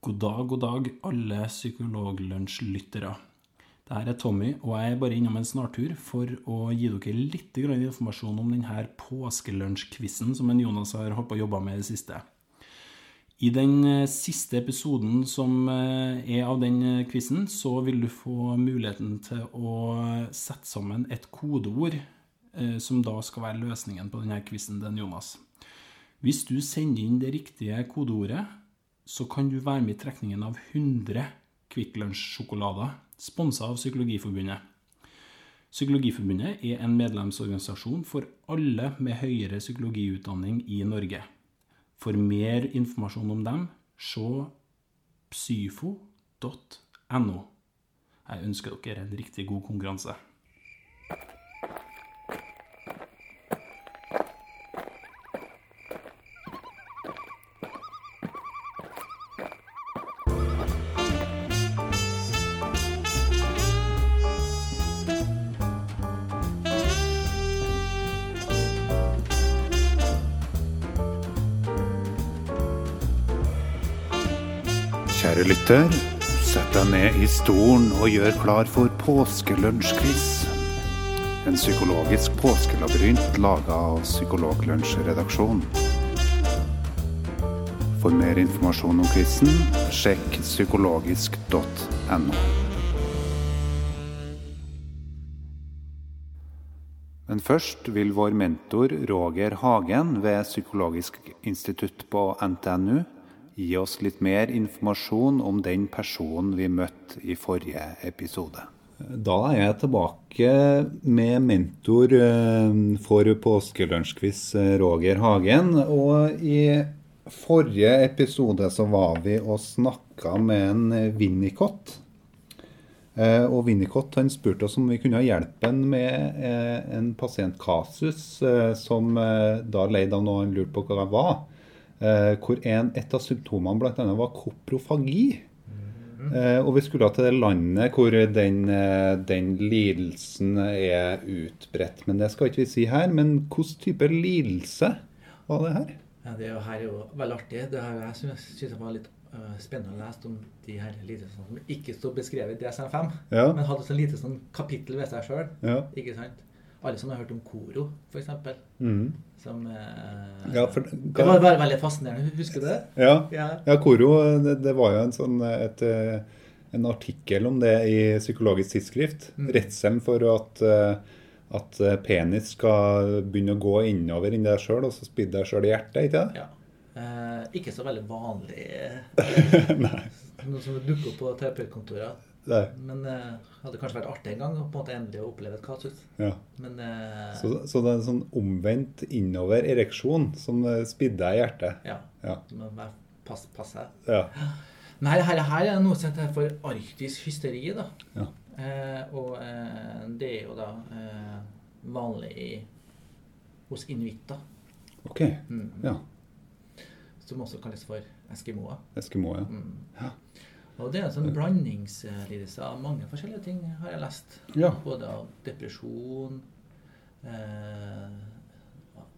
God dag, god dag, alle Psykologlunsj-lyttere. Dette er Tommy, og jeg er bare innom en snartur for å gi dere litt informasjon om denne påskelunsjquizen som en Jonas har holdt på å jobbe med i det siste. I den eh, siste episoden som eh, er av den eh, quizen, så vil du få muligheten til å sette sammen et kodeord som da skal være løsningen på denne quizen til Jonas. Hvis du sender inn det riktige kodeordet, så kan du være med i trekningen av 100 Kvikk Lunsj-sjokolader, sponsa av Psykologiforbundet. Psykologiforbundet er en medlemsorganisasjon for alle med høyere psykologiutdanning i Norge. For mer informasjon om dem, se psyfo.no. Jeg ønsker dere en riktig god konkurranse. Kjære lytter, sett deg ned i stolen og gjør klar for påskelunsjquiz. En psykologisk påskelabyrint laga av Psykologlunsjredaksjonen. For mer informasjon om quizen, sjekk psykologisk.no. Men først vil vår mentor Roger Hagen ved Psykologisk institutt på NTNU gi oss litt mer informasjon om den personen vi møtte i forrige episode. Da er jeg tilbake med mentor eh, for påskelunsjquiz, eh, Roger Hagen. Og i forrige episode så var vi og snakka med en Winnicott. Eh, og Winnicott han spurte oss om vi kunne hjelpe ham med en pasientkasus som da leide av noe han lurte på hva det var. Eh, hvor en, et av symptomene bl.a. var koprofagi. Eh, og vi skulle til det landet hvor den, eh, den, lidelsen er utbredt. Men det skal ikke vi si her. Men hvilken type lidelse var det her? Ja, Det her er jo veldig artig. Det her, jeg syns det var litt uh, spennende å lese om de her lidelsene som ikke står beskrevet i DSM-5, ja. men hadde så lite sånn kapittel ved seg sjøl. Ja. Ikke sant? Alle som har hørt om Koro, f.eks. Mm. Som eh, ja, for, Det var bare veldig fascinerende. Husker du det? Ja. ja. ja Koro, det, det, var jo en sånn et, eh, en artikkel om det i Psykologisk tidsskrift. Mm. Redselen for at, eh, at, penis skal begynne å gå innover inni deg sjøl, og så spidde deg sjøl i hjertet, ikke det? Ja. Eh, ikke så veldig vanlig. Noe som dukker opp på terapeutkontoret. Nei. Men det uh, hadde kanskje vært artig en gang å på en måte endelig oppleve et kasus. Ja. Men, uh, så, så, det er en sånn omvendt innover ereksjon som spidder i hjertet? Ja. ja. Men bare pass, pass her. Ja. Nei, her, her, her er noe som heter for arktisk hysteri. da. Ja. Eh, og eh, det er jo da eh, vanlig i, hos inuitter. Ok, mm. ja. Som også kalles for eskimoer. Eskimoer, ja. Mm. ja. Og det er en sånn blandingslidelse av mange forskjellige ting, har jeg lest. Ja. Både av depresjon eh,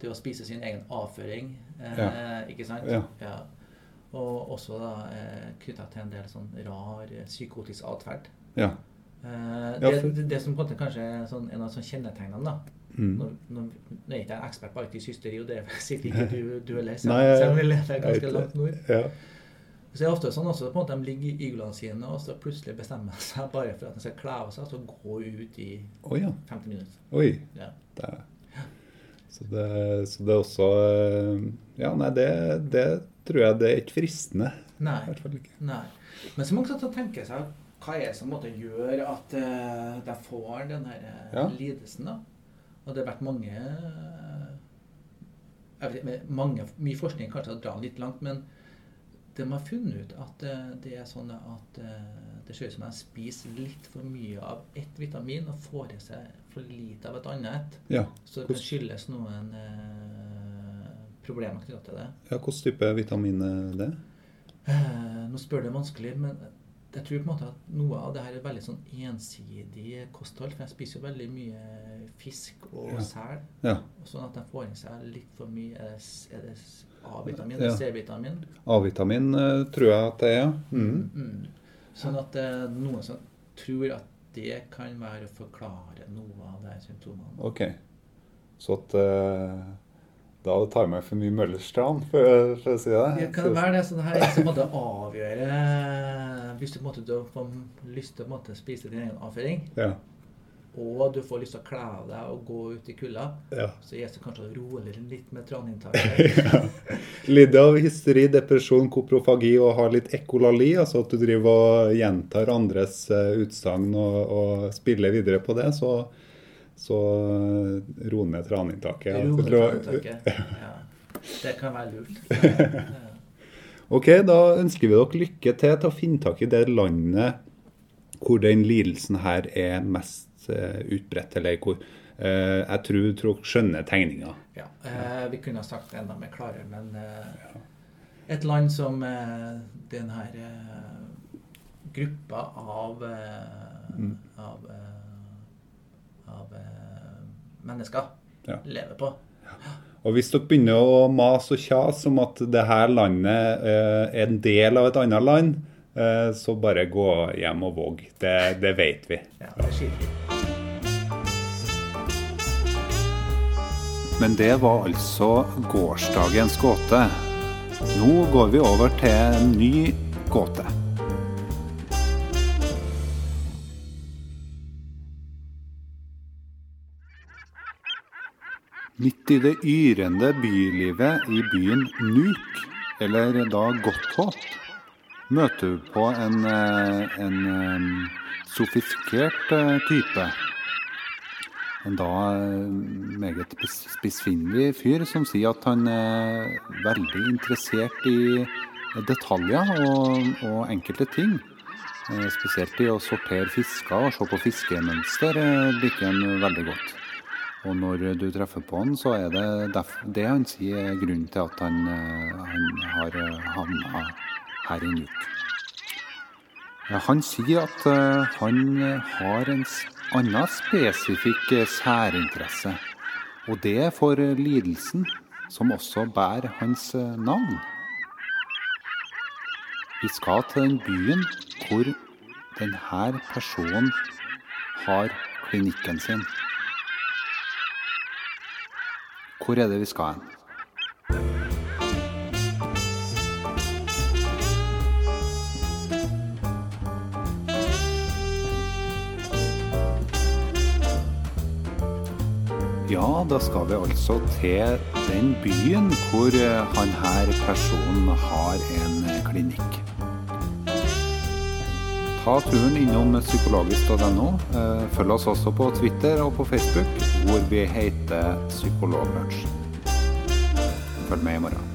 Det å spise sin egen avføring, eh, ja. ikke sant? Ja. ja. Og også da eh, knytta til en del sånn rar eh, psykotisk atferd. Ja. Eh, det, det, det, som kanskje er sånn, en av sånn kjennetegnene da, Mm. Nå, nå, nå, er ikke jeg ekspert på arktisk hysteri, og det er sikkert ikke du, du heller, selv om vi lever ganske langt nord. Ja. Så det er ofte sånn også, på en måte De ligger i iglene sine og så plutselig bestemmer seg bare for at de skal kle av seg og gå ut i oh, ja. 50 minutter. Oi. Ja. Det. Så, det, så det er også Ja, nei, det, det tror jeg det er ikke fristende. Nei. I hvert fall ikke. nei. Men så mange man tenker seg hva er det som måtte gjøre at uh, de får den her uh, ja. lidelsen. da? Og det har vært mange, vet, mange Mye forskning kanskje har dratt litt langt, men de har funnet ut at det er sånn at det ser ut som de spiser litt for mye av ett vitamin og får i seg for lite av et annet. Ja. Så det kan skyldes noen eh, problemer knyttet til det. Ja, Hvilken type vitamin er det? Eh, nå spør du vanskelig, men jeg tror på en måte at noe av det her er veldig sånn ensidig kosthold. For jeg spiser jo veldig mye fisk og Ja. sel. Ja. Sånn at de får i seg litt for mye Er det, er A-vitamin og C-vitamin. A-vitamin eh, tror jeg at det er. Mm. Mm. Sånn at det er noen som tror at det kan være å forklare noe av de symptomene. Ok. Så at eh, da tar jeg meg for mye Møllerstrand, for, for å si det. Det kan være det sånn her som måtte avgjøre Hvis du måtte, du får lyst til å på en spise din egen avføring, Ja. Og du får lyst til å kle av deg og gå ut i kulda, ja. så gis det kanskje å roe litt med traninntaket. Lider av hysteri, depresjon, koprofagi og har litt ekolali, altså at du driver og gjentar andres eh, utsagn og, og spiller videre på det, så, så eh, ro ned traninntaket. Roe Jeg med tror- traninntaket. Ja. Det kan være lurt. Ja. Ok, da ønsker vi dere lykke til til å finne tak i det landet hvor den lidelsen her er mest eh, utbredt, eller hvor eh, jeg tror dere skjønner tegninga. Ja, eh, vi kunne ha sagt det enda mer klarere, men et land som denne den her gruppa av, Mm. av, av mennesker Ja. lever på. Og hvis dere begynner å mase og kjase om at det her landet er en del av et annet land, så bare gå hjem og våg. Det, det vet vi. Ja, det skiter vi Men det var altså gårsdagens gåte. Nå går vi over til en ny gåte. Midt i det yrende bylivet i byen Nuuk, eller da Godthåp, møter du på en, eh, en eh, sofistikert eh, type. En da eh, meget spissfindig fyr som sier at han er veldig interessert i detaljer og, og enkelte ting. Eh, Spesielt i å sortere fisker og se på fiskemønster eh, liker han veldig godt. Og når du treffer på han, så er det det han sier er grunnen til at han, eh, han har havna her i Nuuk. Han sier at eh, han eh, har en annen spesifikk eh, særinteresse. Og det er for lidelsen, som også bærer hans navn. Vi skal til den byen hvor denne personen har klinikken sin. Hvor er det vi skal hen? Ja, da skal vi altså til den byen hvor eh, han her personen har en klinikk. Ta turen innom psykologisk.no. Eh, Følg oss også på Twitter og på Facebook, hvor vi heter Psykologlunsj. Følg med i morgen.